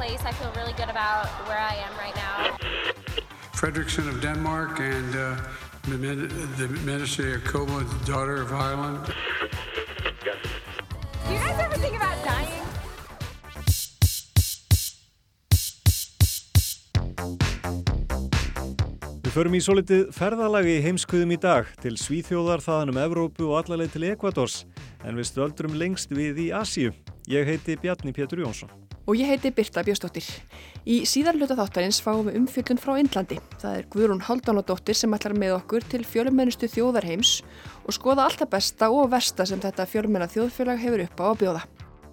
Place. I feel really good about where I am right now. Fredrickson of Denmark and uh, the Min- the Ministry of Koma, daughter of Ireland. Do you guys ever think about dying? Við förum í svo litið ferðalagi í heimskuðum í dag til Svíþjóðar, þaðan um Evrópu og allarleið til Ekvadors en við stöldrum lengst við í Asíu. Ég heiti Bjarni Pétur Jónsson. Og ég heiti Birta Bjöstóttir. Í síðar hluta þáttarins fáum við umfjöldun frá Indlandi. Það er Guðrún Haldánadóttir sem ætlar með okkur til fjölumennustu þjóðarheims og skoða allt það besta og versta sem þetta fjölumenna þjóðfélag hefur upp á að bjóða.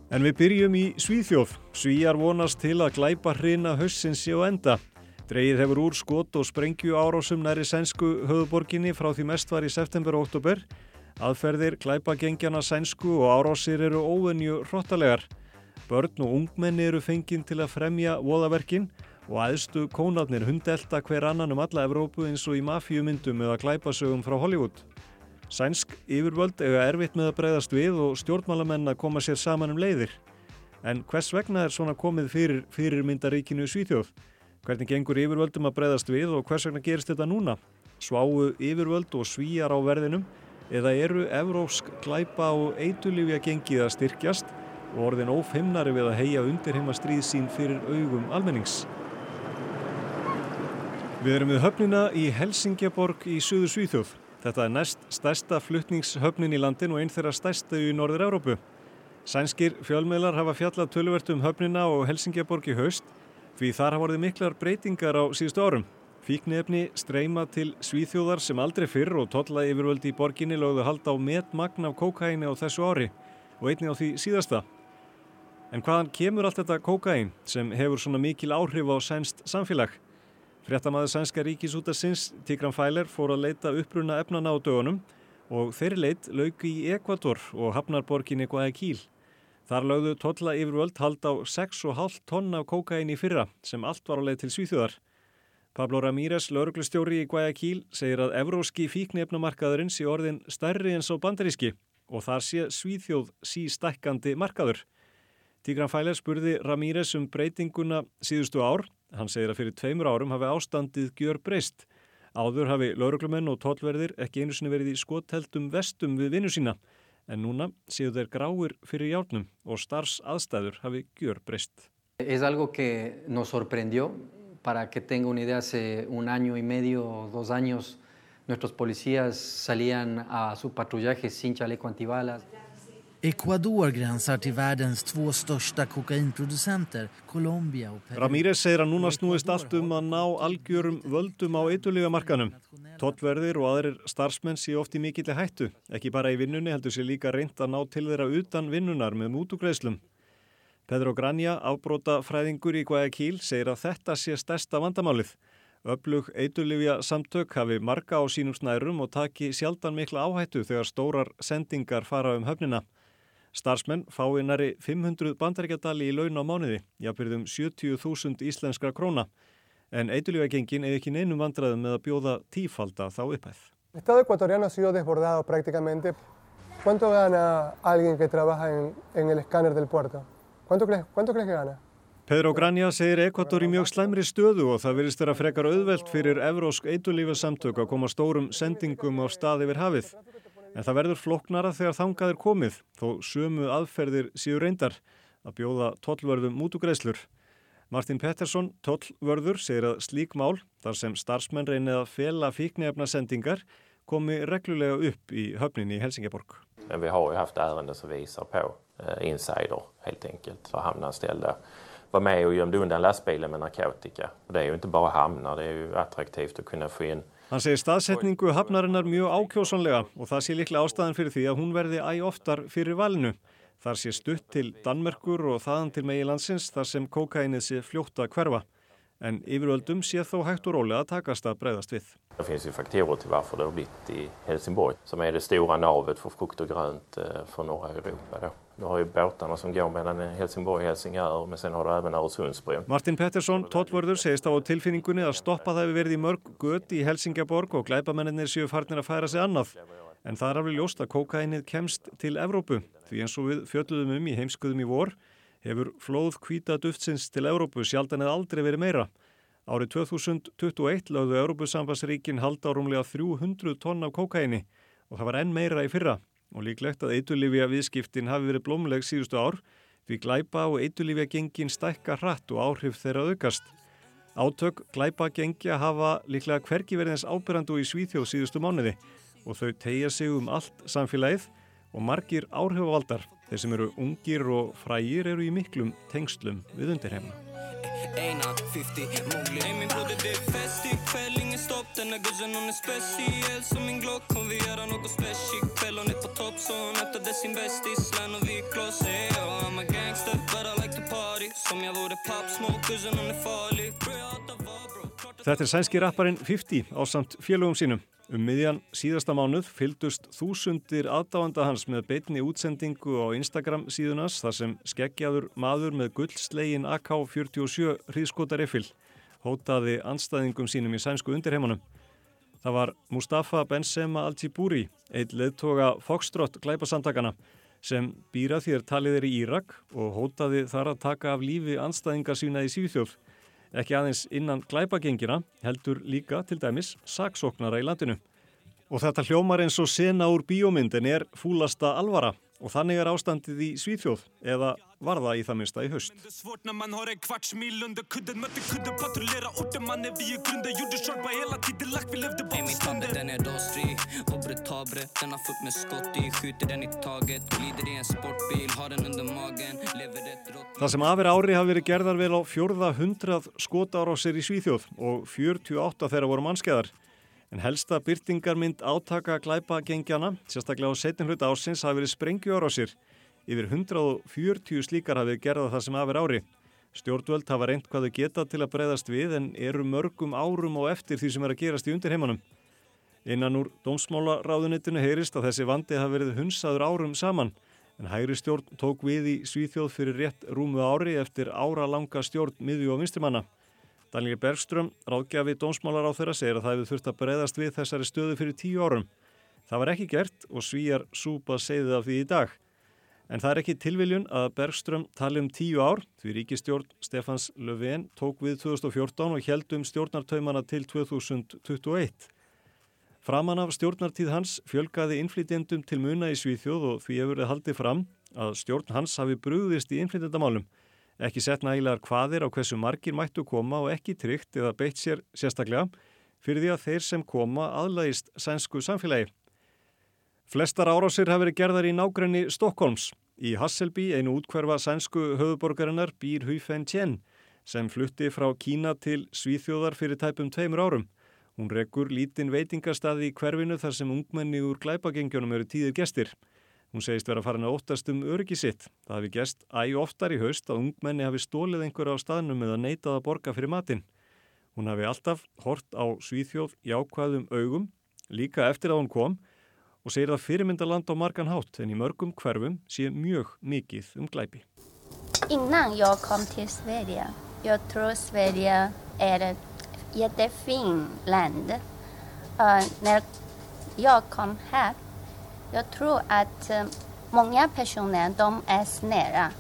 En við byrjum í Svíþjóð. Svíjar vonast til að glæpa hrina hössins í og enda. Dreigið hefur úr skot og sprengju árásum næri sænsku höfuborginni frá því mest var í september og oktober. Aðferðir glæpagengjana sænsku og árásir eru óvenju hrottalegar. Börn og ungmenni eru fenginn til að fremja voðaverkin og aðstu kónarnir hundelta hver annan um alla Evrópu eins og í mafíumyndum eða glæpasögum frá Hollywood. Sænsk yfirvöld eiga erfitt með að breyðast við og stjórnmálamenn að koma sér saman um leiðir. En hvers vegna er svona komið fyrir fyrirmyndaríkinu Svíþjóð? Hvernig gengur yfirvöldum að breyðast við og hvers vegna gerist þetta núna? Sváu yfirvöld og svíjar á verðinum eða eru evrópsk glæpa og eitulífja gengið að styrkjast og orðin ófimnari við að heia undir heima stríð sín fyrir augum almennings. Við erum við höfnina í Helsingjaborg í Suðu Svíþjóð. Þetta er næst stærsta fluttningshöfnin í landin og einn þeirra stærsta í Norður Európu. Sænskir fjölmiðlar hafa fjallað tölvert um höfnina og Helsingjaborg í haust því þar hafa orðið miklar breytingar á síðustu árum. Fíknefni streyma til Svíþjóðar sem aldrei fyrr og tolla yfirvöldi í borginni lögðu halda á metmagn af kókaini á þessu ári og einni á því síðasta. En hvaðan kemur allt þetta kókain sem hefur svona mikil áhrif á sænst samfélag? Fréttamaður sænska ríkisútasins Tigran Fæler fór að leita uppruna efnana á dögunum og þeirri leit lauki í Ekvator og hafnarborginni Guayaquil. Þar lögðu tolla yfirvöld hald á 6,5 tonn af kókain í fyrra sem allt var á leið til Svíþjóðar. Pablo Ramírez, lauruglustjóri í Guayaquil, segir að evróski fíknefnumarkaðurinn sé orðin stærri en svo bandaríski og þar sé Svíþjóð sístækkandi markaður. Tigran Fæler spurði Ramírez um breytinguna síðustu ár. Hann segir að fyrir tveimur árum hafi ástandið gjör breyst. Áður hafi lauruglumenn og tollverðir ekki einu sinni verið í skotheldum vestum við vinnu sína. En núna séu þeir gráir fyrir járnum og starfs aðstæður hafi gjör breyst. Es algo que nos sorprendió. Para que tenga una idea, hace un año y medio dos años nuestros policías salían a su patrullaje sin chaleco antibalas. Ecuador gränsar till världens två största kokainproducenter, Colombia och Peru. Ramírez segir að núna snúist allt um að ná algjörum völdum á eitulega markanum. Tottverðir og aðrir starfsmenn sé oft í mikilli hættu. Ekki bara í vinnunni heldur sé líka reynd að ná til þeirra utan vinnunar með mútugreislum. Pedro Granja, ábróta fræðingur í Guayaquil, segir að þetta sé stærsta vandamálið. Öflug eitulifja samtök hafi marga á sínum snærum og taki sjaldan mikla áhættu þegar stórar sendingar fara um höfnina. Starfsmenn fái næri 500 bandaríkjadali í laun á mánuði, jáfnverðum 70.000 íslenskra króna. En eitulifjagengin eða ekki neinum vandræðum með að bjóða tífalda þá upphæð. Estado ecuatoriano ha sido desbordado prácticamente. ¿Cuánto gana alguien que trabaja en, en el escáner del puerto? ¿Cuánto crees, ¿Cuánto crees que gana? Pedro Granja segir Ekvator í mjög slæmri stöðu og það virðist vera frekar auðvelt fyrir evrósk eitulífasamtök að koma stórum sendingum á stað yfir hafið. En það verður floknara þegar þangað er komið, þó sömu aðferðir síður reyndar að bjóða tollvörðum mútugreislur. Martin Pettersson, tollvörður, segir að slík mál, þar sem starfsmenn reynið að fela fíknefna sendingar, komi reglulega upp í höfninni i Helsingborg. Men vi har ju haft ärenden som visar på eh, insider helt enkelt. Så hamnanställda var med och gömde undan lastbilen med narkotika. Och det är ju inte bara hamnar, det är ju attraktivt att kunna få in Hann segir staðsetningu hafnarinnar mjög ákjósanlega og það sé líklega ástæðan fyrir því að hún verði æg oftar fyrir valinu. Þar sé stutt til Danmerkur og þaðan til megi landsins þar sem kokainið sé fljótt að hverfa. En yfirvöldum sé þó hægt og rólega að takast að breyðast við. Det finns ju faktorer till varför det har blivit i Helsingborg som är det stora navet för frukt och grönt eh, för norra Europa. Du har ju båtarna som går mellan Helsingborg och Helsingör men sen har du även Öresundsbron. Martin Pettersson, tollvörður, segist á tilfinningunni að stoppa það við verið í mörg gött í Helsingaborg og glæpamennir séu farnir að færa sig annað. En það er alveg ljóst að kókainið kemst til Evrópu því eins og við fjöldluðum um í heimskuðum í vor hefur flóð kvíta duftsins til Evrópu sjaldan eða aldrei verið meira. Árið 2021 lögðu Európusambansríkin halda á rúmlega 300 tonn af kókaini og það var enn meira í fyrra og líklegt að eitulífja viðskiptin hafi verið blómleg síðustu ár því glæpa og eitulífja gengin stækka hratt og áhrif þeirra aukast. Átök glæpa gengja hafa líklega hverki verið eins ábyrrandu í Svíþjóð síðustu mánuði og þau tegja sig um allt samfélagið og margir áhrifavaldar, þeir sem eru ungir og frægir eru í miklum tengslum við undirheimna. Eina, 50, månglig Hey min broder det är fest ikväll, ingen stopp. Den här guzzen hon är speciell som jag vore Pop Smoke, guzzen hon är farlig Þetta er sænski rapparinn 50 á samt félögum sínum Um miðjan síðasta mánuð fylgdust þúsundir aðdáanda hans með beitni útsendingu á Instagram síðunas þar sem skeggjaður maður með gullslegin AK-47 hríðskotariffil hótaði anstæðingum sínum í sænsku undirheimunum. Það var Mustafa Benzema Al-Tiburi, eitt leðtoga Foxtrot glæpasamtakana sem býra þér talið er í Írak og hótaði þar að taka af lífi anstæðingar sína í Svíþjóð ekki aðeins innan glæpagengina, heldur líka til dæmis saksóknara í landinu. Og þetta hljómar eins og sena úr bíómyndin er fúlasta alvara og þannig er ástandið í Svíþjóð eða var það í það minsta í haust. Það sem afir ári hafi verið gerðar vel á fjörða hundrað skotárásir í Svíþjóð og 48 þeirra voru mannskeðar. En helsta byrtingarmynd átaka glæpa gengjana, sérstaklega á setin hluta ásins, hafi verið sprengjuárásir. Yfir 140 slíkar hafi gerða það sem afir ári. Stjórnvöld hafa reynd hvað þau geta til að breyðast við en eru mörgum árum og eftir því sem er að gerast í undirheimanum. Innan úr dómsmálaráðunitinu heyrist að þessi vandi hafi verið hunsaður árum saman en hægri stjórn tók við í Svíþjóð fyrir rétt rúmu ári eftir ára langa stjórn miðjú og vinstrimanna. Daniel Bergström, ráðgjafi dómsmálar á þeirra, segir að það hefur þurft að breyðast við þessari stöðu fyrir tíu árum. Það var ekki gert og svíjar súpa segðið af því í dag. En það er ekki tilviljun að Bergström tali um tíu ár því ríkistjórn Stefans Löfven tók við 2014 og heldum stjórnartaumana til 2021. Framan af stjórnartíð hans fjölgaði innflytjendum til muna í Svíþjóð og því hefur þið haldið fram að stjórn hans hafi brúðist í innflytjendamálum. Ekki sett nægilegar hvaðir á hversu margir mættu koma og ekki tryggt eða beitt sér sérstaklega fyrir því að þeir sem koma aðlægist sænsku samfélagi. Flestar árásir hafi verið gerðar í nágrenni Stokkólms. Í Hasselby, einu útkverfa sænsku höfuborgarinnar, býr Huifeng Tien sem flutti frá Kína til Svíþjóðar fyrir tæpum tveimur árum. Hún rekur lítinn veitingarstaði í hverfinu þar sem ungmenni úr glæpagengjónum eru tíðir gestir. Hún segist vera farin að óttast um öryggi sitt. Það hafi gest æg oftar í haust að ungmenni hafi stólið einhverja á staðnum eða neitað að borga fyrir matinn. Hún hafi alltaf hort á Svíþjóð jákvæðum augum, líka eftir að hún kom og segir að fyrirmyndaland á margan hátt en í mörgum hverfum sé mjög mikið um glæpi. Innan jag kom till Sverige, jag tror Sverige är ett jättefint land. Uh, när jag kom här, jag tror att uh, många personer de är snälla.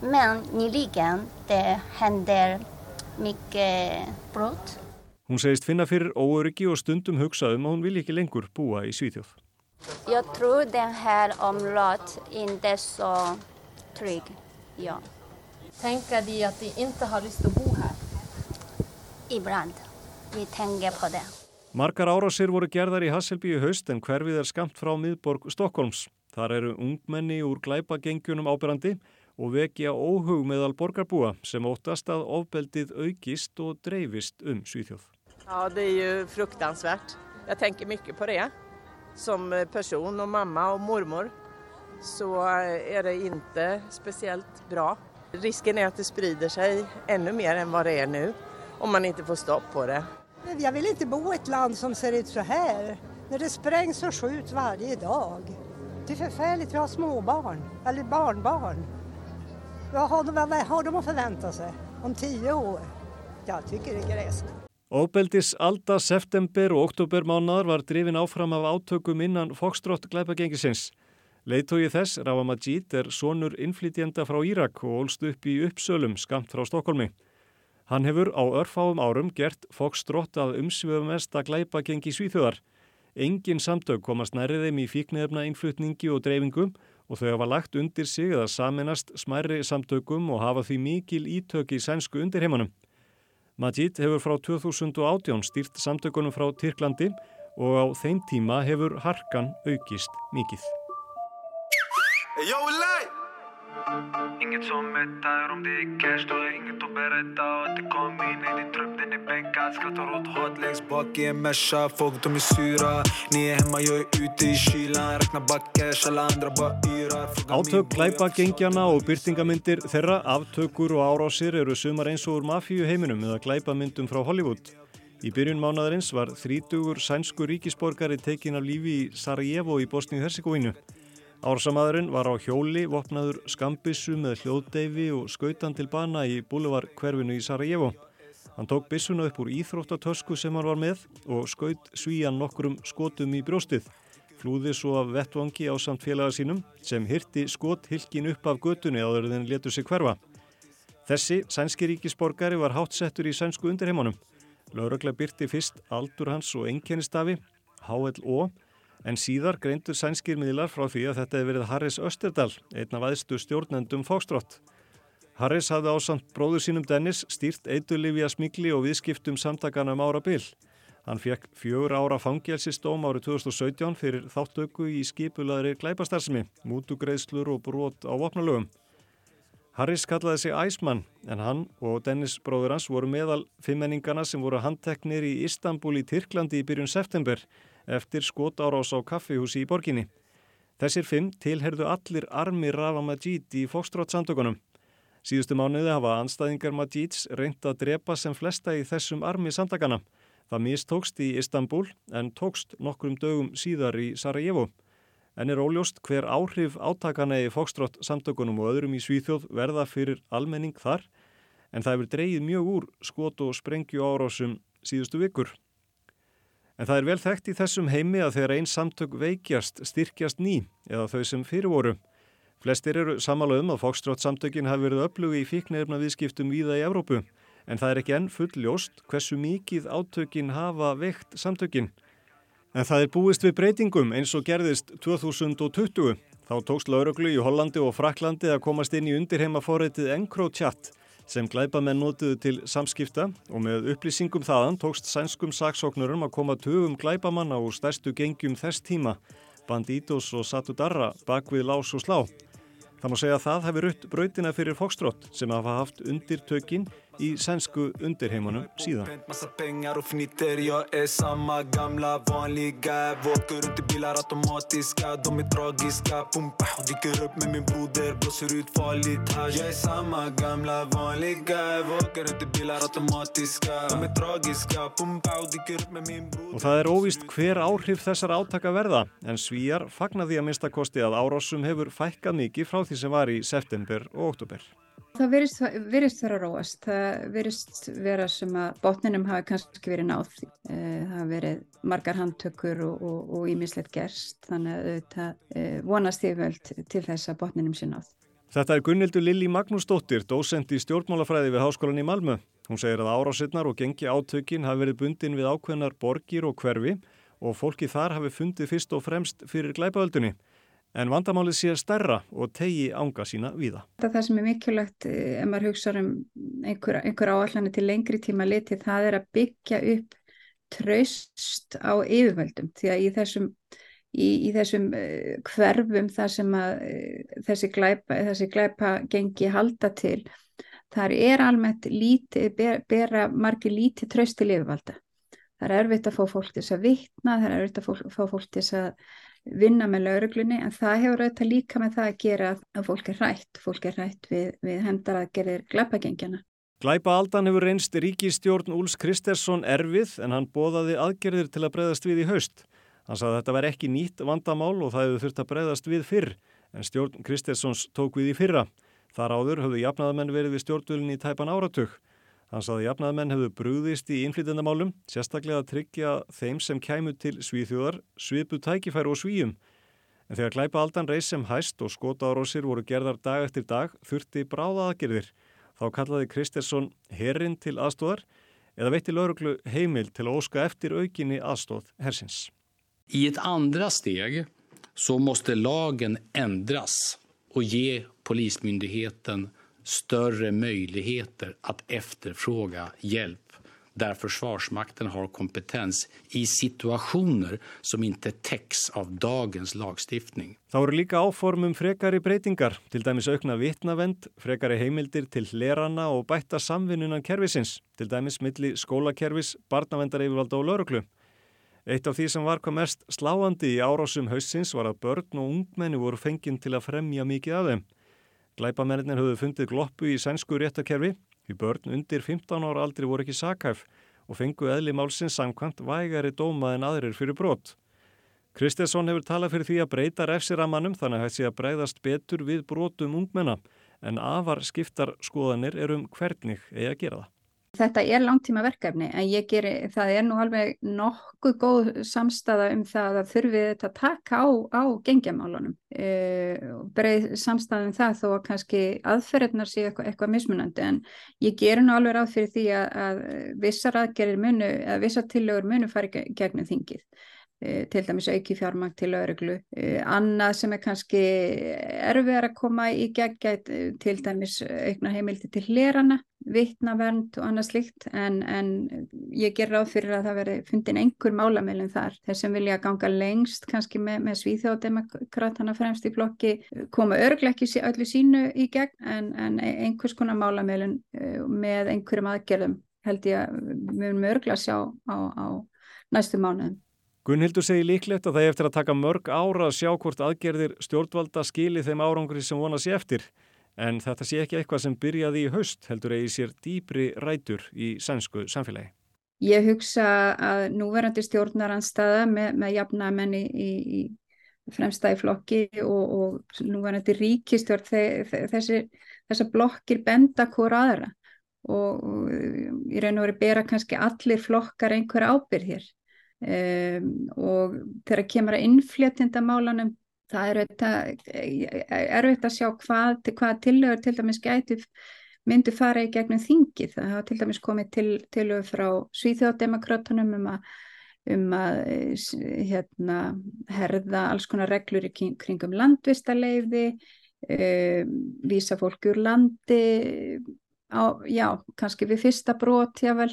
Men nyligen det händer mycket brott. Hún segist finna fyrir óöryggi og stundum hugsa um að hún vil ekki lengur búa í Svíþjóð. Jag tror den här området inte är så trygg. Ja. Tänker de att de inte har lust att bo här? Ibland. Vi tänker på det. Margar árásir voru gerðar í Hasselby í haust en hverfið er skamt frá miðborg Stokkólms. Þar eru ungmenni úr glæpagengjunum ábyrrandi og vekja óhug meðal borgarbúa sem óttast að ofbeldið aukist og dreifist um Svíþjóð. Ja, det är ju fruktansvärt. Jag tänker mycket på det som person och mamma och mormor. så är det inte speciellt bra. Risken är att det sprider sig ännu mer än vad det är nu om man inte får stopp på det. Jag vill inte bo i ett land som ser ut så här, när det sprängs och skjuts varje dag. Det är förfärligt, vi har småbarn, eller barnbarn. Vad har de, vad har de att förvänta sig om tio år? Jag tycker det är gräsligt. Óbeldis alda september og oktobermánaðar var drifin áfram af átökum innan Foxtrot glæpagengisins. Leitói þess, Rafa Majid, er sonur innflytjenda frá Írak og ólst upp í uppsölum skamt frá Stokkólmi. Hann hefur á örfáum árum gert Foxtrot að umsviðumest að glæpagengi svíþjóðar. Engin samtök komast nærið þeim í fíknefna innflutningi og dreifingum og þau hafa lagt undir sig að saminast smærri samtökum og hafa því mikil ítök í sænsku undirheimanum. Majid hefur frá 2018 stýrt samtökunum frá Tyrklandi og á þeim tíma hefur harkan aukist mikið. Yo, Eli! Inget som det är cash, då är inget att berätta Att det kom in i din trupp, den är bänkad Skrattar åt hat längst bak i en Merca Folk de är sura, ni är hemma, jag är ute i kylan Räknar backcash, alla andra bara yrar Átök glæpagengjana og byrtingamyndir þeirra, aftökur og árásir eru sumar eins og úr mafíu heiminum eða glæpamyndum frá Hollywood. Í byrjun mánadarins var þrítugur sænsku ríkisborgari tekin af lífi í Sarajevo í Bosníu-Herzegovinu. Ársamadurinn var á hjóli, vopnaður skambissu með hljóðdeifi og skautan til bana í Búlevar hverfinu í Sarajevo. Hann tók bissuna upp úr íþróttatösku sem hann var með og skaut svíjan nokkrum skotum í brjóstið. Flúði svo af vettvangi á samt félaga sínum sem hyrti skothylkin upp af götunni áður en letur sig hverfa. Þessi sænski ríkisborgari var hátsettur í sænsku undirheimunum. Lauragla byrti fyrst aldur hans og enkennistafi, HLO, en síðar greindu sænskir miðlar frá því að þetta hefði verið Harris Österdal, einn af aðstu stjórnendum Fókstrótt. Harris hafði ásamt bróður sínum Dennis stýrt eitulifja smigli og viðskiptum samtakana um ára byll. Hann fekk fjögur ára fangelsistóm árið 2017 fyrir þáttöku í skipulaðri glæpastarsmi, mútugreiðslur og brot á vopnalögum. Harris kallaði sig Æsmann en hann og Dennis bróður hans voru meðal fimmenningana sem voru handteknir í Istanbul í Tyrklandi í byrjun september eftir skotárás á kaffihúsi í borginni. Þessir fimm tilherðu allir armi Rafa Majid í Foxtrot samtökunum. Síðustu mánuði hafa anstæðingar Majids reynd að drepa sem flesta í þessum armi samtakana. Það mistókst í Istanbul en tókst nokkrum dögum síðar í Sarajevo. En er óljóst hver áhrif átakana í Foxtrot samtökunum og öðrum í Svíþjóð verða fyrir almenning þar en það hefur dreyið mjög úr skot og sprengju árásum síðustu vikur. En það er vel þekkt í þessum heimi að þegar einn samtök veikjast styrkjast ný eða þau sem fyrir voru. Flestir eru samála um að Foxtrot samtökin hafi verið öflugi í fíknefna viðskiptum víða í Evrópu en það er ekki enn full ljóst hversu mikið átökin hafa veikt samtökin. En það er búist við breytingum eins og gerðist 2020. Þá tókst lauruglu í Hollandi og Fraklandi að komast inn í undirheima forreitið EncroChat sem glæpamenn notuðu til samskipta og með upplýsingum þaðan tókst sænskum saksóknurum að koma tögum glæpamanna úr stærstu gengjum þess tíma, Banditos og Satudarra bak við lás og slá. Það má segja að það hefur rutt brautina fyrir Foxtrot sem hafa haft undirtökin í sænsku undirheimunum síðan. Og það er óvist hver áhrif þessar átaka verða en svíjar fagnar því að mista kosti að árásum hefur fækkað mikið frá því sem var í september og oktober. Það virðist, virðist vera róast. Það virðist vera sem að botninum hafi kannski verið náð. Það hafi verið margar handtökur og ímislegt gerst. Þannig að þetta vonast ég vel til þess að botninum sé náð. Þetta er Gunnildur Lilli Magnúsdóttir, dósend í stjórnmálafræði við Háskólan í Malmö. Hún segir að árásinnar og gengi átökin hafi verið bundin við ákveðnar borgir og hverfi og fólki þar hafi fundið fyrst og fremst fyrir glæpaöldunni. En vandamálið sé stærra og tegi ánga sína víða. Það sem er mikilvægt ef maður hugsa um einhver, einhver áallanir til lengri tíma liti það er að byggja upp traust á yfirvöldum því að í þessum, í, í þessum uh, hverfum þar sem uh, þessi, glæpa, þessi glæpa gengi halda til þar er almennt líti, ber, bera margir lítið traust til yfirvalda. Það er erfitt að fá fólk til þess að vittna, það er erfitt að fá fólk til þess að vinna með lauruglunni en það hefur auðvitað líka með það að gera að fólk er hrætt, fólk er hrætt við, við hendaraðgerðir glæpagengjana. Glæpa aldan hefur reynst ríkistjórn Úls Kristersson erfið en hann bóðaði aðgerðir til að breyðast við í haust. Hann sagði að þetta var ekki nýtt vandamál og það hefur þurft að breyðast við fyrr en stjórn Kristerssons tók við í fyrra. Þar áður höfðu jafnaðamenn verið við stjórnvölinni í tæpan áratug. Hann sagði að jafnaðamenn hefðu brúðist í innflytjandamálum, sérstaklega að tryggja þeim sem kæmu til svíþjóðar, svipu tækifæru og svíjum. En þegar glæpa aldan reys sem hæst og skota árósir voru gerðar dag eftir dag, þurfti bráða aðgerðir. Þá kallaði Kristersson herrin til aðstóðar eða veitti lauruglu heimil til að óska eftir aukinni aðstóð hersins. I ett andra steg så måste lagen ändras och ge polismyndigheten större möjligheter att efterfråga hjälp där Försvarsmakten har kompetens i situationer som inte täcks av dagens lagstiftning. Þá eru líka áformum frekari breytingar, til dæmis aukna vitnavend, frekari heimildir til lerana og bætta samvinnunan kervisins, til dæmis milli skólakervis, barnavendareifvalda og lauruglu. Eitt af því sem var hvað mest sláandi í árásum hausins var að börn og ungmenni voru fenginn til að fremja mikið af þeim. Glæpamennir höfðu fundið gloppu í sænsku réttakerfi því börn undir 15 ára aldri voru ekki sakhæf og fengu eðli málsins samkvæmt vægari dóma en aðrir fyrir brot. Kristesson hefur talað fyrir því að breyta refsiramannum þannig að hætti að breyðast betur við brotum ungmenna en afar skiptar skoðanir er um hvernig eigi að gera það. Þetta er langtíma verkefni en ég geri, það er nú alveg nokkuð góð samstaða um það að þurfið þetta að taka á, á gengjamálunum. E, breið samstaða um það þó að kannski aðferðnar sé eitthvað, eitthvað mismunandi en ég geri nú alveg ráð fyrir því að, að vissar aðgerir munu, eða vissar tillögur munu fari gegnum þingið. E, til dæmis auki fjármang til öðruglu. E, annað sem er kannski erfiðar að koma í gegn til dæmis aukna heimildi til hlérana, vittnavernd og annað slikt en, en ég ger ráð fyrir að það veri fundin einhver málamilin þar. Þeir sem vilja ganga lengst kannski með, með svíþjóðdemokratana fremst í blokki koma örglega ekki öllu sínu í gegn en, en einhvers konar málamilin e, með einhverjum aðgerðum held ég að við höfum örglega að sjá á, á næstu mánuðum. Gunnhildur segir líklegt að það er eftir að taka mörg ára að sjá hvort aðgerðir stjórnvalda skili þeim árangri sem vona sér eftir. En þetta sé ekki eitthvað sem byrjaði í haust heldur eigi sér dýbri rætur í sænsku samfélagi. Ég hugsa að núverandi stjórnaranstaða með, með jafna menni í, í fremsta í flokki og, og núverandi ríkistjórn þessi, þessar blokkir benda hvora aðra og í raun og veri bera kannski allir flokkar einhver ábyrð hér. Um, og þegar kemur að innfléttindamálanum það er erfitt að sjá hvað, hvað tillögur til dæmis gæti myndu fara í gegnum þingið. Það hafa til dæmis komið til, tillögur frá Svíþjóðdemokrátunum um að, um að hérna, herða alls konar reglur kringum landvistaleiði um, vísa fólk úr landi á, já, kannski við fyrsta brot jável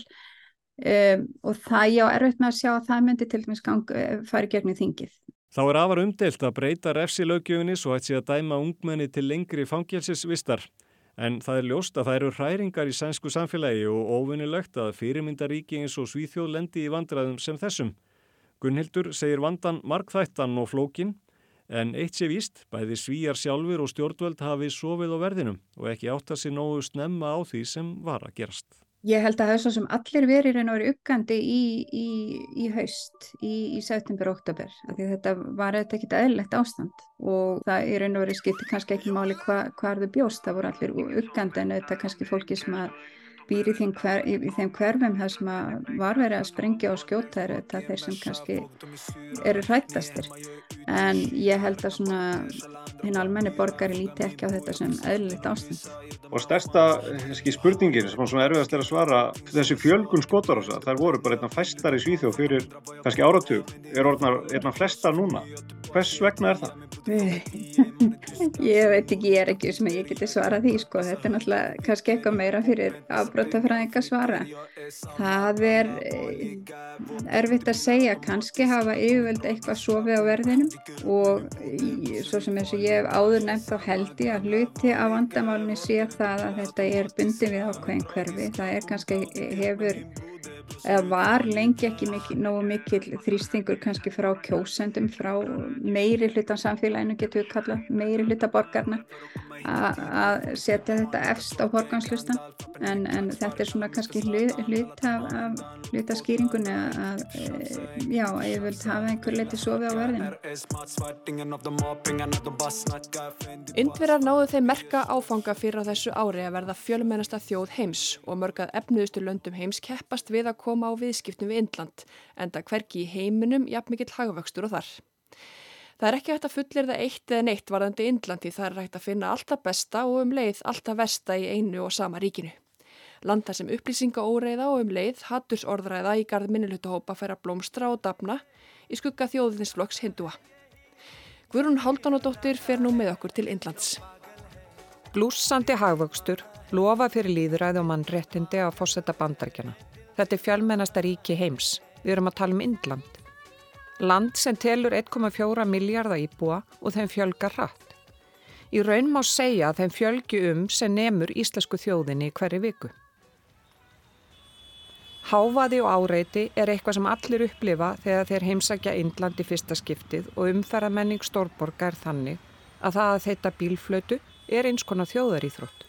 Um, og það já er auðvitað með að sjá að það myndi til dæmis gang uh, fari gegnum þingið. Þá er afar umdelt að breyta refsilögjöfinni svo hætti að dæma ungmenni til lengri fangelsisvistar. En það er ljóst að það eru hræringar í sænsku samfélagi og óvinnilegt að fyrirmyndaríki eins og Svíþjóð lendi í vandraðum sem þessum. Gunnhildur segir vandan markþættan og flókin en eitt sé víst, bæði svíjar sjálfur og stjórnvöld hafi sofið á verðinum og ekki átt að sé nógu snemma á því sem var að gerast. Ég held að það er svo sem allir verið raun og verið uppgandi í, í, í haust, í, í september og oktober. Þetta var þetta ekkit eðlilegt ástand og það er og verið skipti kannski ekki máli hvað hva þau bjóst. Það voru allir uppgandi en þetta kannski fólki sem býr í þeim, hver, í þeim hverfum það sem var verið að sprengja og skjóta er þetta þeir sem kannski eru hrættastir. En ég held að svona hinn almenni borgari líti ekki á þetta sem eðlilegt ástand. Og stærsta ski, spurningin sem er erfiðast er að svara þessi fjölgun skotarosa, þær voru bara einna flestar í Svíþjóð fyrir kannski áratug, er orðnar einna flestar núna. Hvers vegna er það? ég veit ekki, ég er ekki sem ég geti svarað því sko, þetta er náttúrulega kannski eitthvað meira fyrir afbrótafræðinga svara. Það er eh, erfitt að segja, kannski hafa yfirvöld eitthvað sofið á verðinum og svo sem eins og ég hef áður nefnt þá held ég að hluti af vandamálunni sé það að þetta er bundin við ákveðin hverfi, það er kannski hefur eða var lengi ekki mikil, nógu mikil þrýstingur kannski frá kjósendum, frá meiri hlutan samfélaginu getur við kalla, meiri hluta borgarna að setja þetta efst á horganslustan en, en þetta er svona kannski hlut af hluta skýringunni að já, að ég vil hafa einhver leiti sofi á verðinu. Indverjar náðu þeim merka áfanga fyrir á þessu ári að verða fjölmennasta þjóð heims og mörgað efnuðustu löndum heims keppast við að koma á viðskiptum við Indland en það hverki í heiminum jafn mikill hagvöxtur og þar. Það er ekki hægt að fullir það eitt eða neitt varðandi Indlandi það er hægt að finna alltaf besta og um leið alltaf versta í einu og sama ríkinu. Landa sem upplýsinga óreiða og um leið hatturs orðræða í garð minnilutahópa fær að blómstra og dapna í skugga þjóðinsflokks hindúa. Guðrún Haldunadóttir fer nú með okkur til Indlands. Blúsandi hagvöxtur lofa fyrir líðræði og mannréttindi að fórsetta bandaríkjana. Þetta er fjálmennasta ríki heims. Við erum að tala um Indland. Land sem telur 1,4 miljardar íbúa og þeim fjölgar hratt. Í raun má segja að þeim fjölgi um sem nemur íslensku þjóðinni hverju viku. Hávaði og áreiti er eitthvað sem allir upplifa þegar þeir heimsækja Indland í fyrsta skiptið og umferðamenning stórborga er þannig að það að þeita bílflötu er eins konar þjóðaríþrótt.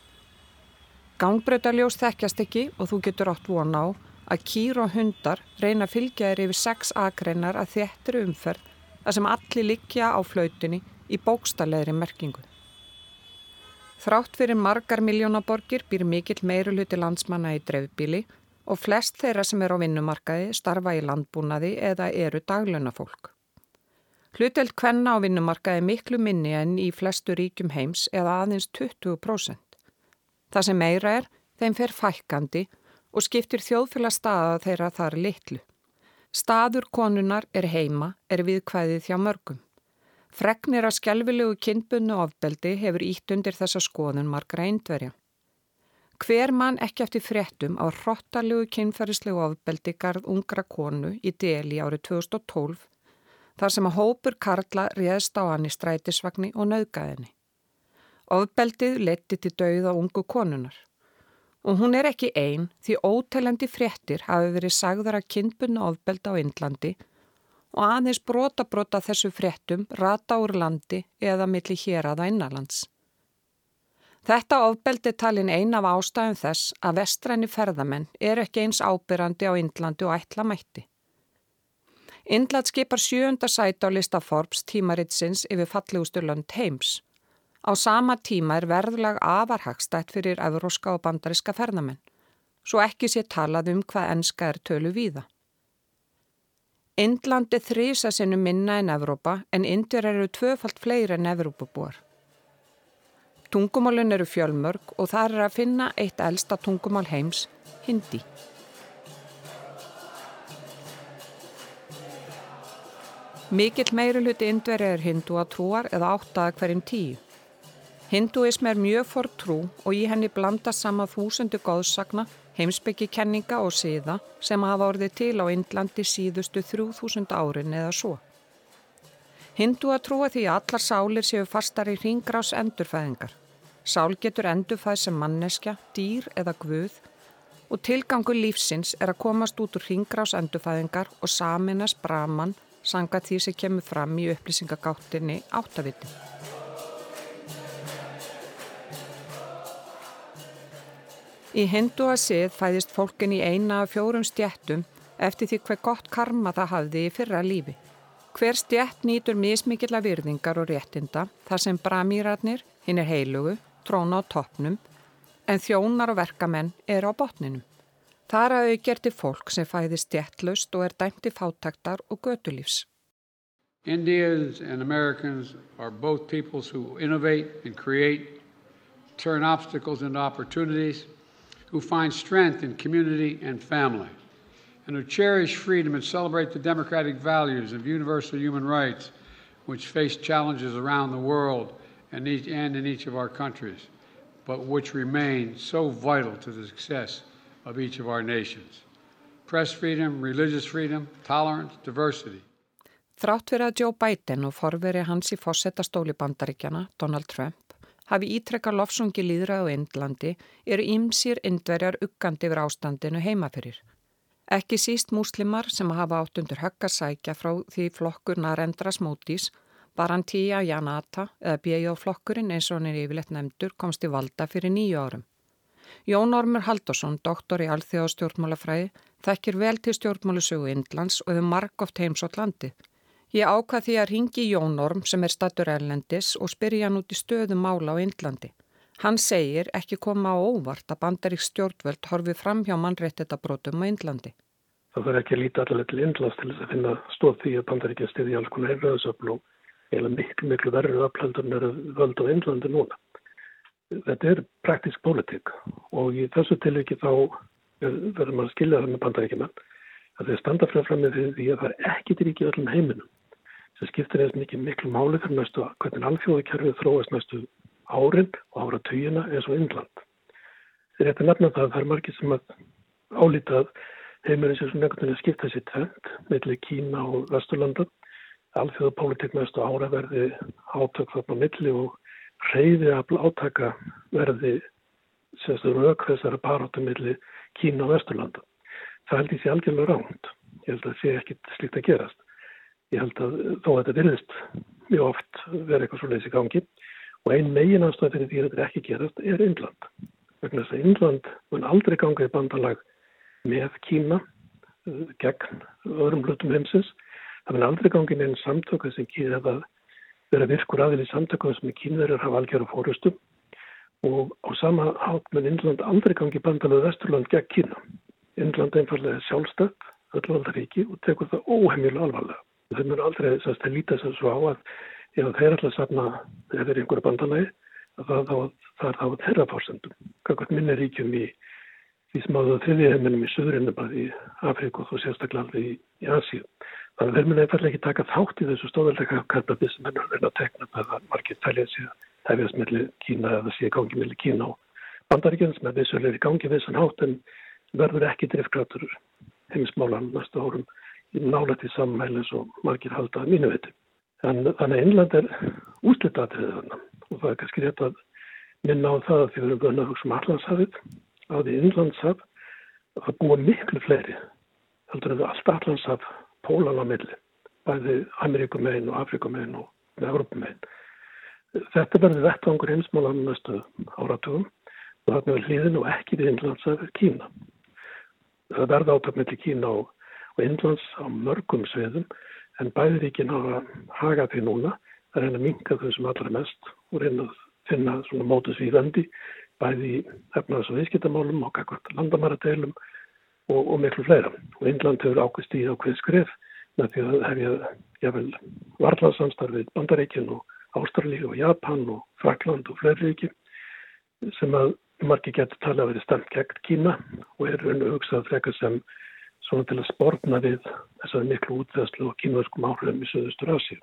Gangbröðarljós þekkjast ekki og þú getur átt von á að kýr og hundar reyna að fylgja þér yfir sex akreinar að þéttir umferð að sem allir likja á flautunni í bókstallegri merkingu. Þrátt fyrir margar miljónaborgir býr mikill meiruluti landsmanna í dreifbíli og flest þeirra sem er á vinnumarkaði starfa í landbúnaði eða eru daglunafólk. Hluteld kvenna á vinnumarkaði miklu minni en í flestu ríkjum heims eða aðeins 20%. Það sem meira er, þeim fer fækkandi og skiptir þjóðfélagsstaða þeirra þar litlu. Staður konunar er heima, er viðkvæðið hjá mörgum. Fregnir að skjálfilegu kynbunnu ofbeldi hefur ítt undir þessa skoðun margra eindverja. Hver mann ekki eftir fréttum á hrottalegu kynferðislegu ofbeldi garð ungra konu í deli árið 2012 þar sem að hópur Karla réðst á hann í strætisvagni og nauðgæðinni. Ofbeldið leti til dauða ungu konunar. Og hún er ekki einn því ótelendi fréttir hafi verið sagðar að kynbunna ofbelda á Indlandi og aðeins brota brota þessu fréttum rata úr landi eða milli hér aða innanlands. Þetta ofbeldi talin ein af ástæðum þess að vestræni ferðamenn er ekki eins ábyrrandi á Indlandi og ætla mætti. Indland skipar sjönda sæt á lista Forbes tímaritsins yfir fallegustur lönd heims. Á sama tíma er verðlag afarhagstætt fyrir evróska og bandariska ferðamenn, svo ekki sé talað um hvað enska er tölu víða. Indland er þrýsa sinu minna en Evrópa en Indur eru tvöfalt fleiri en Evrópabúar. Tungumálun eru fjölmörg og það er að finna eitt elsta tungumál heims, hindi. Mikill meiruluti indveri er hindu að trúar eða áttaða hverjum tíu. Hinduism er mjög fór trú og í henni blanda sama þúsundu góðsagna, heimsbyggjikenninga og síða sem hafa orðið til á Indlandi síðustu 3000 árin eða svo. Hindu að trúa því að allar sálir séu fastar í ringgrás endurfæðingar. Sál getur endurfæð sem manneskja, dýr eða guð og tilgangu lífsins er að komast út úr ringgrás endurfæðingar og saminast braman sanga því sem kemur fram í upplýsingagáttinni áttaviti. Í hindu að sið fæðist fólkin í eina af fjórum stjættum eftir því hver gott karma það hafði í fyrra lífi. Hver stjætt nýtur mismikilla virðingar og réttinda þar sem bramýrarnir, hinn er heilugu, tróna á toppnum, en þjónar og verkamenn er á botninum. Þar að auðgerti fólk sem fæðist stjættlaust og er dæmti fátaktar og gödulífs. Indians and Americans are both peoples who innovate and create, turn obstacles into opportunities who find strength in community and family, and who cherish freedom and celebrate the democratic values of universal human rights, which face challenges around the world and, each, and in each of our countries, but which remain so vital to the success of each of our nations. Press freedom, religious freedom, tolerance, diversity. Þrátt fyrir að Joe Biden og forveri hans í fórsetastóli bandaríkjana, Donald Trump, hafi ítrekka lofsungi líðra á Indlandi eru ymsir indverjar uggandi yfir ástandinu heimafyrir. Ekki síst múslimar sem hafa átt undir höggasækja frá því flokkur Narendras Mótis, Barantía Janata eða B.J. flokkurinn eins og hann er yfirleitt nefndur komst í valda fyrir nýju árum. Jón Ormur Haldursson, doktor í Alþjóðastjórnmálafræði, þekkir vel til stjórnmálusögu Indlands og hefur margóft heimsótt landi. Ég ákvað því að ringi Jón Orm sem er statur erlendis og spyrja hann út í stöðum mála á Indlandi. Hann segir ekki koma á óvart að bandarík stjórnvöld horfi fram hjá mannréttindabrótum á Indlandi. Það verður ekki að líta allaveg til Indlands til þess að finna stóð því að bandaríkja stiði alls konar erfröðsöfl og eða miklu, miklu verður öflöndur með völd á Indlandi núna. Þetta er praktisk pólitík og í þessu tilviki þá verður maður að skilja það með bandaríkjumann að þeir standa fram með því að það er ekki til ríkið öllum heiminum sem skiptir eins mikið miklu máli fyrir næstu hvernig alþjóðukerfið þróast næstu árin og áratugina eins og Indland. Þeir rétti nefna það að það er margir sem að álítað heimurinn sem svona einhvern veginn skipta sér tvent mellir Kína og Vesturlanda. Alþjóðu pólitík næstu ára verði átök þarna milli og reyði að átaka verði sérstaklega rauk þessara paróttu milli Kína og Vesturlanda. Það held ég sé algjörlega ránt. Ég held að það sé ekkit slikt að gerast. Ég held að þó að þetta virðist mjög oft verið eitthvað svo leiðis í gangi og ein megin aðstæði fyrir því að þetta ekki gerast er Indland. Vegna þess að Indland mun aldrei ganga í bandalag með Kína eh, gegn öðrum hlutum heimsins. Það mun aldrei ganga inn einn samtöku sem kýði að vera virkur aðil í samtöku sem kínverður hafa algjör á fórustum og á sama hátt mun Indland aldrei gangi í bandalag Vesturland gegn Kína. Einfallega er sjálfstöpp öllvaldaríki og tekur það óheimjulega alvarlega. Þeir mun aldrei að líta að svo á að ef þeir ætla að safna þeir eru einhverju bandalagi það, það, er þá þeirra fórsendum kakvært minni ríkjum í því smáðu þriði heiminum í söðurinn bara í Afríku og sérstaklega alveg í, í Asíu. Þannig að þeir mun einfallega ekki taka þátt í þessu stóðarleika karpabi sem hennar verður að tekna með að margir fælið sér hefjast melli Kína eða sé gangi melli Kína og bandaríkjum sem er vissulega í gangi við þessan hátt en verður ekki driftgrátur heimismálan næstu árum í sammælis og margir haldaði mínu veitum. En, þannig að Innland er úslitatrið þarna og það er kannski rétt að minna á það að því við erum vöna að hugsa um Allandshafið að því Innlandshaf að búa miklu fleiri heldur en við alltaf Allandshaf pólan á milli, bæði Ameríkumegin og Afrikumegin og Európumegin. Þetta verður vettvangur heimsmálan næstu áratugum og það er hlýðin og ekki við Innlandshaf er Kína. Það verða átöfnileg Kína og, og Innlands á mörgum sviðum en bæðiríkin hafa hagað því núna að reyna að minka þau sem allra mest og reyna að finna svona mótus í vendi bæði efnaðs- og viðskiptamálum og kakvart landamæradeilum og, og miklu fleira. Og Índland hefur ákveðst í ákveð skref með því að hefja jável varðlansamstarfið Bandaríkin og Ástralíu og Japan og Frakland og fleiri ríki sem að margi getur tala að vera stemt gegn Kína og er raun og hugsað frekar sem svona til að sportna við þessari miklu útveðslu og kynverskum áhrifum í Suðustur Asi.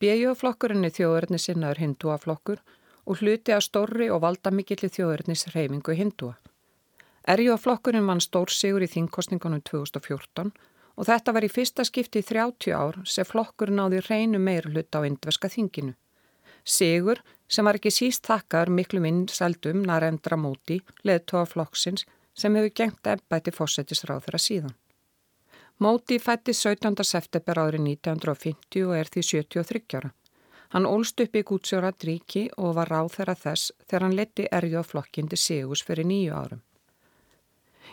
BJ-flokkurinn er þjóðurni sinnaður hindúaflokkur og hluti að stórri og valdamikilli þjóðurnis reyfingu hindúa. RJ-flokkurinn vann stór sigur í þingkostningunum 2014 og þetta var í fyrsta skipti í 30 ár sem flokkurinn áði reynu meir hluta á indveska þinginu. Sigur sem var ekki síst þakkar miklu minn sældum Narendra Móti, leðtóa flokksins sem hefur gengt ennbæti fósettisráð þeirra síðan. Móti fætti 17. september árið 1950 og er því 73 ára. Hann ólst upp í Gútsjórat ríki og var ráð þeirra þess þegar hann leti erjóð flokkindi Sigus fyrir nýju árum.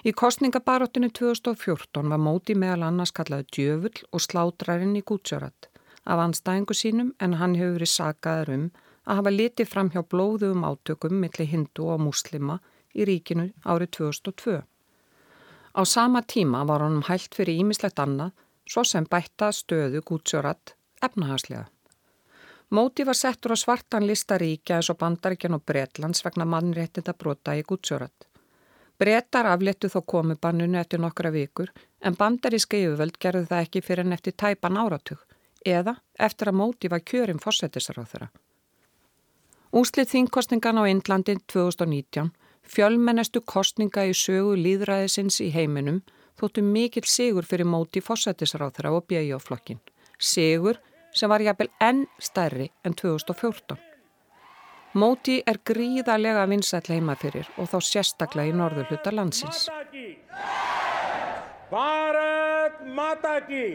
Í kostningabaróttinu 2014 var Móti meðal annars kallaði djöfull og slátrarinn í Gútsjórat af anstæðingu sínum en hann hefur verið sagaður um að hafa litið fram hjá blóðum átökum millir hindu og muslima í ríkinu árið 2002. Á sama tíma var honum hælt fyrir ímislegt annað, svo sem bætta stöðu gútsjórat efnahagslega. Móti var settur á svartan lista ríkja eins og bandaríkjan og Bretlands vegna mannréttinda brota í gútsjórat. Bretar afléttu þó komubannunu eftir nokkra vikur en bandaríska yfirvöld gerði það ekki fyrir en eftir tæpan áratug eða eftir að Móti var kjörum fósettisar á þeirra. Úslið þingkostningan á Indlandin 2019 Fjölmennestu kostninga í sögu líðræðisins í heiminum þóttu mikill sigur fyrir móti fósætisráþra og bjöjoflokkin. Sigur sem var jafnvel enn stærri enn 2014. Móti er gríðarlega vinsætt leima fyrir og þá sérstaklega í norður hluta landsins. Bharat Mata Ki!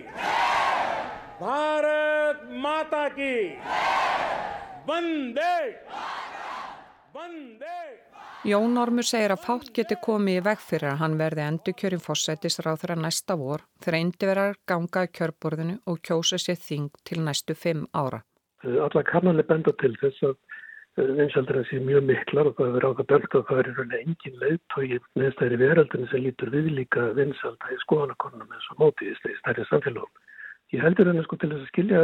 Bharat Mata Ki! Vande! Vande! Jón Ormur segir að fátt geti komið í veg fyrir að hann verði endur kjörin fósættisráð þeirra næsta vor þegar indiverðar ganga í kjörborðinu og kjósa sér þing til næstu fimm ára. Alla kannanlega benda til þess að vinsaldurinn sé mjög miklar og það hefur ákvað bent og það er rauninni engin leiðtói neðstæðir í veraldinu sem lítur við líka vinsalda í skoðanakonunum eins og mótið í stærri samfélagum. Ég heldur henni sko til þess að skilja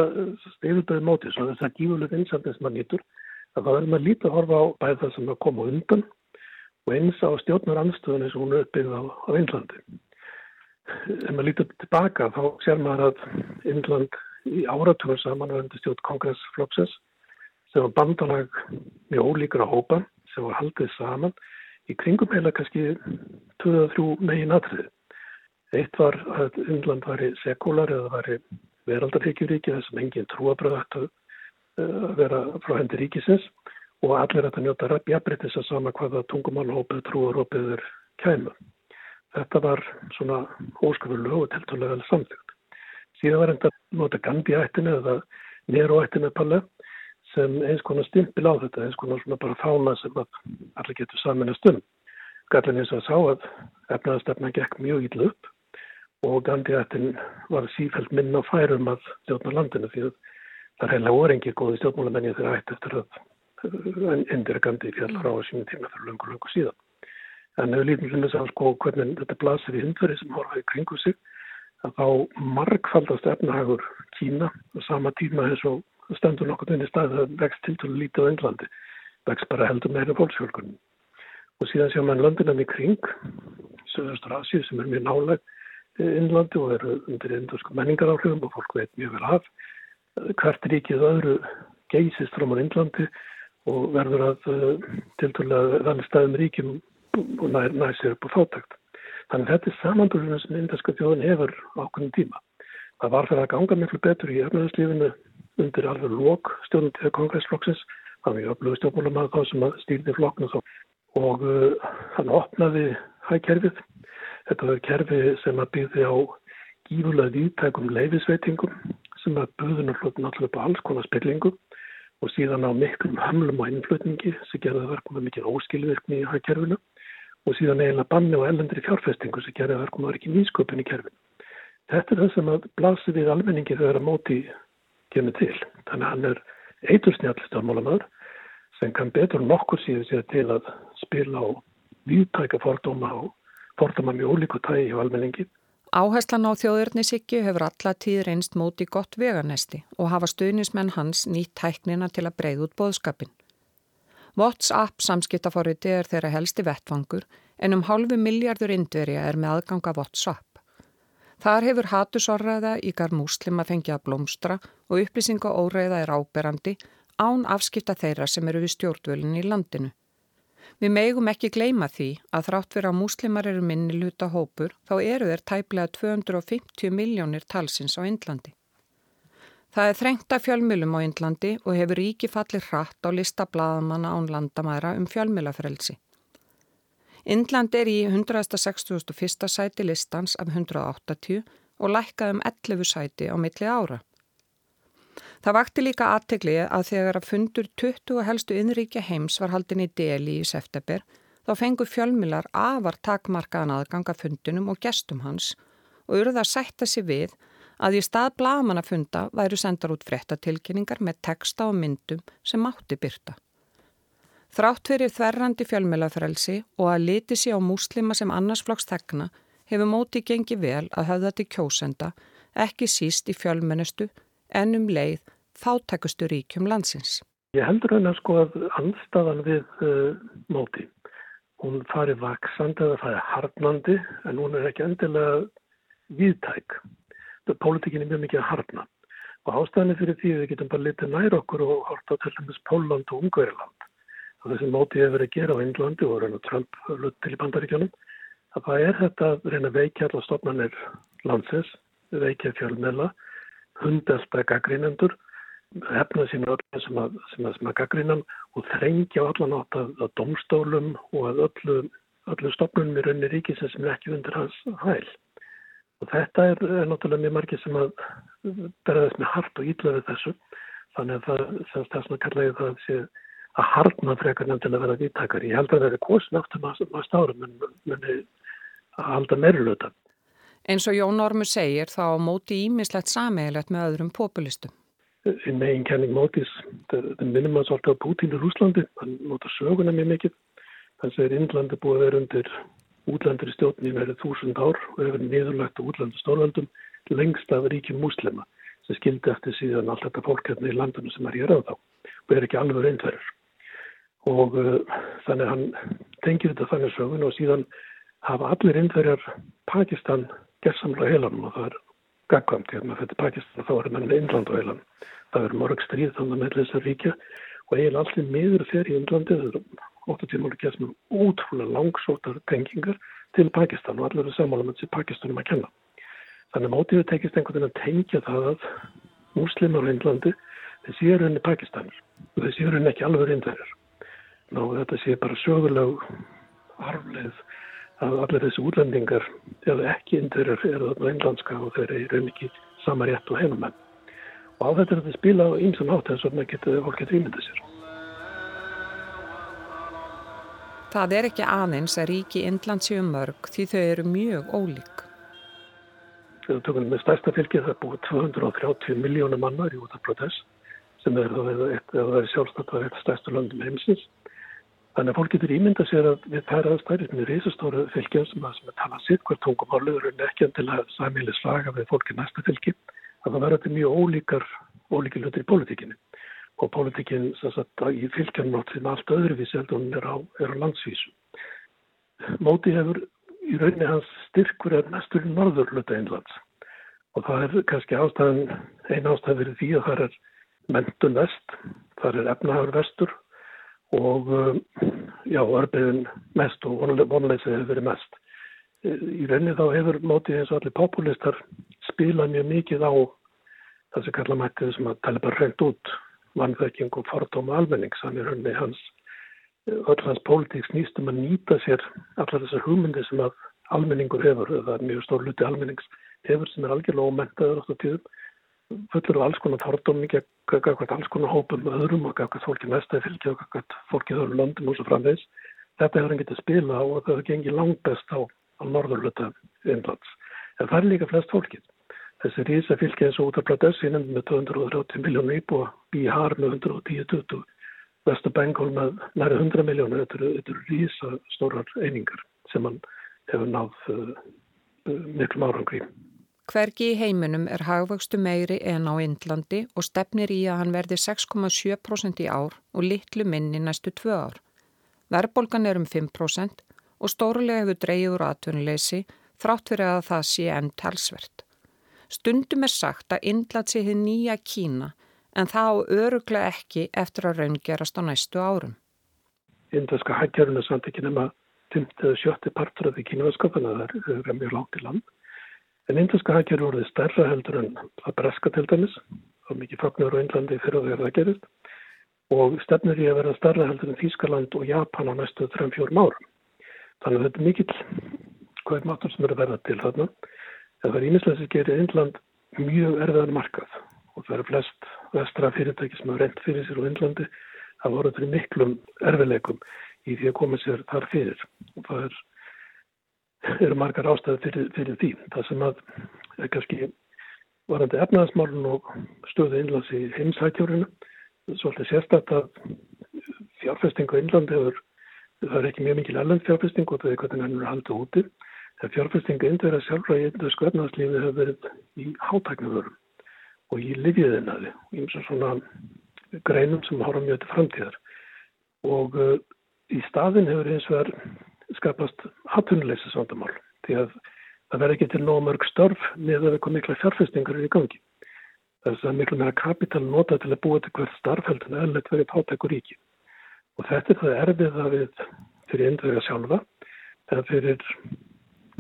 yfirbæði mótið svo þess að gífurlega vinsaldin sem maður lítur að það verður maður lítið að horfa á bæði það sem að koma undan og eins á stjórnar anstöðunni sem hún er uppbyggð á, á Índlandi. Ef maður lítur tilbaka þá sér maður að Índland í áratúru saman var undir stjórn kongressflokksins sem var bandalag með ólíkra hópa sem var haldið saman í kringum heila kannski 2-3 megin atriði. Eitt var að Índland var í sekular eða var í veraldarhygjuríki þessum engin trúabröð ættu að vera frá hendi ríkisins og allir þetta njóta jafnbryttis að sama hvaða tungumálhópið, trúarópið er kæmu. Þetta var svona óskafurlu og teltulega vel samþygt. Síðan var þetta nota Gandhi-ættinu eða Nero-ættinu Palle sem eins konar stimpil á þetta, eins konar svona bara fána sem allir getur saminast um. Gallin eins að sá að efnaðastefna gekk mjög ítlu upp og Gandhi-ættin var sífælt minna færum að stjórna landinu því að það er heila orengið góði stjórnmálamenni þegar ætti eftir að endirgandi fjallar á sínum tíma fyrir löngu, löngu síðan. En ef við lítum til þess að sko hvernig þetta blasir í hundveri sem horfaði kringu sig, að þá markfaldast efnahagur Kína og sama tíma eins og stendur nokkur inn í stað að vext til til að lítið á Englandi, vext bara heldur meira fólksfjölkunum. Og síðan sjá mann landinnan í kring, Söðustur Asíu sem er mjög náleg Englandi og eru undir endursku menningaráhrifum og fólk veit mjög vel af. Hvert ríkið öðru geysist frá mann Englandi og verður að uh, tilturlega þannig staðum ríkjum og nær sér upp á fátækt. Þannig að þetta er samanbúrinu sem inderska þjóðin hefur ákveðin tíma. Það var fyrir að ganga miklu betur í efnaðarslífinu undir alveg lók stjórnundið kongressflokksins. Það var mjög öflugur stjórnmálum að þá sem að stýrði flokknu þá. Og uh, hann opnaði hægkerfið. Þetta var kerfi sem að byggði á gífurlega viðtækum leifisveitingum sem að buðun og hlutin allir upp á alls konar spillingu og síðan á miklum hamlum og innflutningi sem gerði verkum með mikil óskilvirkni í hagkerfinu og síðan eiginlega banni og ellendri fjárfestingu sem gerði verkum að ekki nýsköpun í kerfinu. Þetta er það sem að blasi við almenningi þegar að móti kemur til. Þannig að hann er eitursnjall stjórnmálamöður sem kann betur nokkur síðan sér til að spila á výtæka fordóma og fordóma mjög ólíku tægi hjá almenningi Áherslan á þjóðurnisíkju hefur alla tíð reynst móti gott veganesti og hafa stuðnismenn hans nýtt tæknina til að breyða út bóðskapin. WhatsApp samskiptaforriti er þeirra helsti vettvangur en um hálfu miljardur indverja er með aðganga WhatsApp. Þar hefur hatusorraða í gar múslim að blómstra og upplýsinga óreiða er áberandi án afskipta þeirra sem eru við stjórnvölinn í landinu. Við megum ekki gleima því að þrátt fyrir að múslimar eru minni luta hópur þá eru þeir tæplega 250 miljónir talsins á Indlandi. Það er þrengta fjölmjölum á Indlandi og hefur ríki fallir hratt á lista bladamanna án landamæra um fjölmjölafrelsi. Indland er í 161. sæti listans af 180 og lækkað um 11 sæti á milli ára. Það vakti líka aðtegli að þegar að fundur 20 helstu innríkja heims var haldin í deli í september þá fengu fjölmilar afar takmarkaðan aðganga fundunum og gestum hans og urða að sætta sér við að í stað blaman að funda væru sendar út frettatilkynningar með texta og myndum sem átti byrta. Þrátt fyrir þverrandi fjölmilafrelsi og að liti sér á múslima sem annarsflokks þegna hefur móti gengi vel að höfða til kjósenda ekki síst í fjölmennustu en um leið fátækustu ríkjum landsins. Ég heldur henni að sko að anstafan við uh, móti, hún fari vaksandi eða fari harnandi en hún er ekki endilega viðtæk. Pólitíkin er mjög mikið að harna og ástæðanir fyrir því við getum bara litið nær okkur og horta til dæmis Póland og Ungveriland. Sem móti hefur verið að gera á Englandi og reyna Trump lutt til í bandaríkjónum að það er þetta að reyna veikja allar stofnanir landsins, veikja fjölmela hundelta gaggrínendur hefna sín öll sem að, að, að gaggrínan og þrengja allan átt að, að domstólum og að öllu, öllu stopnum í raunni ríkisins sem er ekki undir hans hæl. Og þetta er, er náttúrulega mjög margir sem að berðast með hart og ítlaði þessu. Þannig að það, sem stafsna kallaði það sé að hartna frekar nefn til að vera vittakar. Ég held að það er kosin aftur maður stárum en að halda meirulöta. Eins og Jón Ormur segir þá móti ímislegt sameigilegt með öðrum populistum. Í megin kenning mótis, það minnum að svolítið á Putin í Rúslandi, hann nota söguna mjög mikið. Þannig að Índlandi búið að vera undir útlandur í stjórnum í verið þúsund ár og hefur niðurlagt á útlandu stórvöldum lengst af ríkjum muslima sem skildi eftir síðan allt þetta fólk hérna í landinu sem er hér á þá og er ekki alveg reyndverður. Og uh, þannig hann tengir þetta þannig sögun og síðan hafa allir reyndverjar Pakistan gerðsamlega heilanum og það er gagkvæmt hérna þetta Pakistan þá er menn Índland á heilanum. Það er mörg stríð þannig með þessar ríkja og eiginlega allir miður fer í Índlandi, það er 8 tímar gæst með útrúlega langsótar tengingar til Pakistan og allir er sammála með þessi Pakistanum að kenna. Þannig að mótífið tekist einhvern veginn að tengja það að múslimar á Índlandi þeir séu rauninni Pakistanir og þeir séu rauninni ekki alveg reyndverðir. Ná þetta sé bara söguleg arfleð að allir þessi útlendingar eða ekki indverðir eru þarna einlandska og þeir eru ekki sama rétt og heimumenn. Og á þetta er þetta spila á ýmsan hátt eins og maður getur fólk að ímynda sér. Það er ekki aðeins að ríki Indland séu mörg því þau eru mjög ólík. Við tökum með stærsta fylgið það búið 230 miljónum mannar í út af protest sem er það er sjálfstætt að þetta stærstu landum heimsins. Þannig að fólk getur ímynda sér að við færa aðstæðir með reysastóra fylgjum sem að, sem að tala sitt hvert tungumáluður en ekki til að sæmiðli slaga við fólki næsta fylgi að það verður þetta mjög ólíkar ólíkir hlutir í pólitíkinni og pólitíkinn í fylgjarnum átt sem allt öðruvísi heldur hún er á, er á landsvísu. Móti hefur í rauninni hans styrkur er mestur norður hluta einlands og það er kannski ástæðan, einn ástæðan fyrir því að það er mentun vest, það er efnahagur vestur og já, örbyðin mest og vonleysið hefur verið mest. Í rauninni þá hefur mótið eins og allir populistar spilað mjög mikið á það sem kalla mættið sem að tala bara reynd út vannþekking og fordóma almennings. Þannig rauninni hans, öll hans pólitík snýstum að nýta sér allar þessar hugmyndi sem að almenningur hefur, það er mjög stór luti almennings hefur sem er algjörlega ómentaður áttu tíðum, fullur af alls konar fordómi, gagvað alls konar hópum öðrum og gagvað fólki næstaði fylgi og gagvað fólki öðrum löndum og svo framvegs. Þetta hefur hann getið spila og það gengið langt best á, á norðurluta innlands. En það er líka flest fólkið. Þessi rísa fylgi eins og út af Bradessi nefnum með 230 miljónu íbúa, Bíhar með 110-20, Vesturbengal með næri 100 miljónu. Þetta eru, rísa stórar einingar sem hann hefur náð uh, miklum árangri. Hvergi í heiminum er hagvöxtu meiri en á Indlandi og stefnir í að hann verði 6,7% í ár og litlu minni næstu tvö ár. Verðbolgan er um 5% og stórlega hefur dreyið úr atvinnuleysi þrátt fyrir að það sé enn talsvert. Stundum er sagt að Indland sé þið nýja Kína en það á öruglega ekki eftir að raungerast á næstu árum. Indaska hækjarinn er samt ekki nema 50-70 partur af því kínuvaskapana, það er mjög langt í land. En indaska hækjarinn voruð stærra heldur en að breska til dæmis, og mikið fagnur á Indlandi fyrir þegar það gerist, og stefnir í að vera stærra heldur en Þískaland og Japan á næstu 3-4 árum. Þannig að þetta er mikill matur sem eru verða til þarna. En það er ímislega sem gerir Indland mjög erfiðan markað og það eru flest vestra fyrirtæki sem hafa reynd fyrir sér á Indlandi að voru fyrir miklum erfileikum í því að koma sér þar fyrir. Og það er, eru margar ástæði fyrir, fyrir því. Það sem að kannski varandi efnaðasmálun og stöðu Indlands í heimsækjórinu. Svolítið sérstætt að fjárfestingu Indlandi hefur, það er ekki mjög mikil erlend fjárfesting og það er hvernig hann er haldið úti. Það fjárfestinga indverða sjálfra í indversku efnarslífi hefur verið í hátæknavörum og í livjiðinaði og eins og svona greinum sem hóra mjög til framtíðar. Og uh, í staðin hefur eins og verið skapast hattunuleysis vandamál því að það verður ekki til nóg mörg störf með að komum mikla fjárfestingar í gangi. Þess að miklu meira kapital nota til að búa til hvert starfheldin eðlert verið hátækur ríki. Og þetta er það erfið að við fyrir indverða sjálfa eða fyrir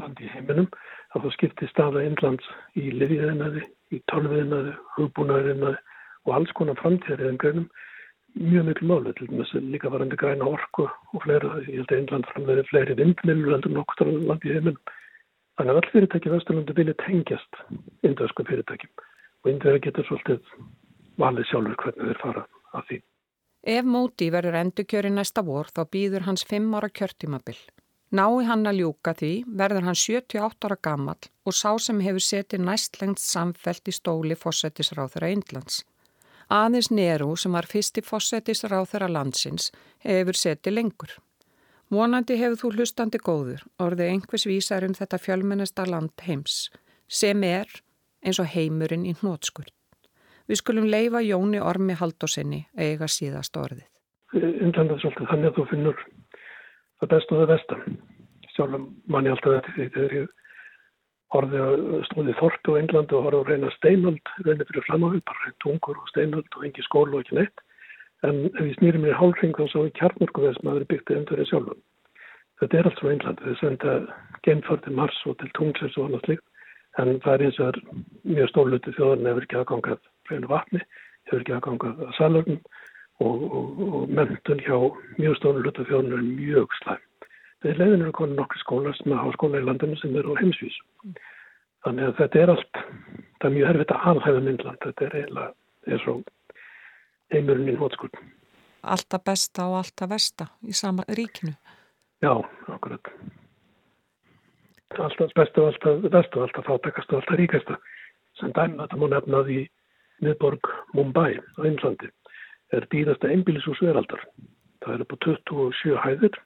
landi í heiminum að það skipti staða Indlands í lifiðinaði, í tölviðinaði, hugbúnaðinaði og alls konar framtíðariðan greinum mjög miklu máli til að líka varandi græna orku og fleira, ég held að Indland framleiði fleiri vindmilur heldur nokkur landi í heiminum Þannig að all fyrirtæki Vesturlundu vilja tengjast indvösku fyrirtækjum og indverði getur svolítið valið sjálfur hvernig þeir fara að því. Ef móti verður endurkjöri næsta vor þá býður hans 5 ára kjörtímabill. Nái hann að ljúka því verður hann 78 ára gammal og sá sem hefur setið næst lengst samfelt í stóli fósettisráþara Índlands. Aðeins Neru sem var fyrst í fósettisráþara landsins hefur setið lengur. Vonandi hefur þú hlustandi góður orðið einhvers vísar um þetta fjölmennesta land heims sem er eins og heimurinn í hnótskurð. Við skulum leifa Jóni Ormi Haldósinni eiga síðast orðið. Indlandið svolítið þannig að þú finnur það besta og það vestan. Sjálfum manni alltaf þetta því þegar ég horfið stóði þortu á Englandi og horfið að reyna steinöld, reynið fyrir fram á við, bara tungur og steinöld og engi skólu og ekki neitt. En ef ég snýri mér í hálfring þá sá ég kjarnmörkuveð sem aðri byggti endurinn sjálfum. Þetta er allt frá Englandi. Þau senda genfart til Mars og til tungsins og annað slikt. En það er eins og mjög stórluti þjóðan hefur ekki aðgangað reynu vatni, hefur ekki aðgangað að salögnum og, og, og mentun hjá mjög stórluti þjóðan er mjög slæm. Þeir leiðin eru konar nokkur skólar sem hafa skóla í landinu sem eru á heimsvís. Þannig að þetta er allt, það er mjög erfitt að alhæfa myndland. Þetta er eiginlega, er svo heimurinn í hótskurð. Alltaf besta og alltaf versta í sama ríkinu. Já, akkurat. Alltaf besta og alltaf versta og alltaf fátakast og alltaf ríkasta. Sem dæmi þetta múið nefnað í miðborg Mumbai á Ímlandi er dýrasta einbílisús veraldar. Það eru på 27 hæðir.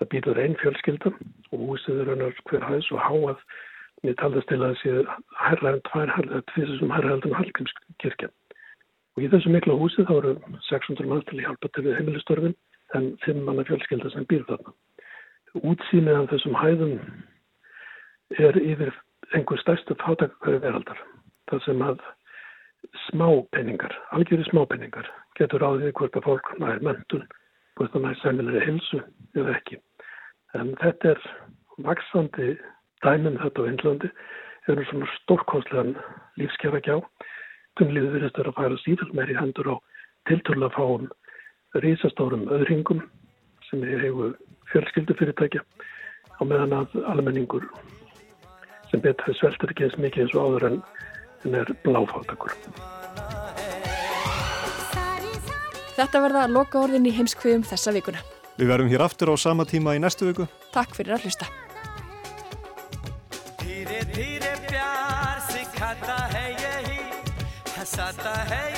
Það býður einn fjölskylda og húsið er hennar hver hæðs og háað mér taldast til að sé herra en tvær herra, þessu sem herra heldur með Hallgrímskirkja. Og í þessu mikla húsi þá eru 600 mann til að hjálpa til við heimilistörfin en 5 manna fjölskylda sem býr þarna. Útsýnið af þessum hæðum er yfir einhver stærstu fátakakvæði veraldar. Það sem að smápenningar, algjörði smápenningar, getur áðið hvort að fólk nær mentun, hvort að nær sæmilegri hilsu eða ekki. En þetta er vaksandi dæmum þetta á Índlandi, eru svona stórkostlegan lífskjara gjá. Tunglíðu virðist að færa síðan meir í hendur á tilturlega fáum rísastórum öðringum sem hefur fjölskyldu fyrirtækja á meðan að almenningur sem betur sveltur ekki eins mikið eins og áður en, er bláfátakur. Þetta verða að loka orðin í heimskviðum þessa vikuna. Við verðum hér aftur á sama tíma í næstu viku. Takk fyrir að hlusta. हंसाता है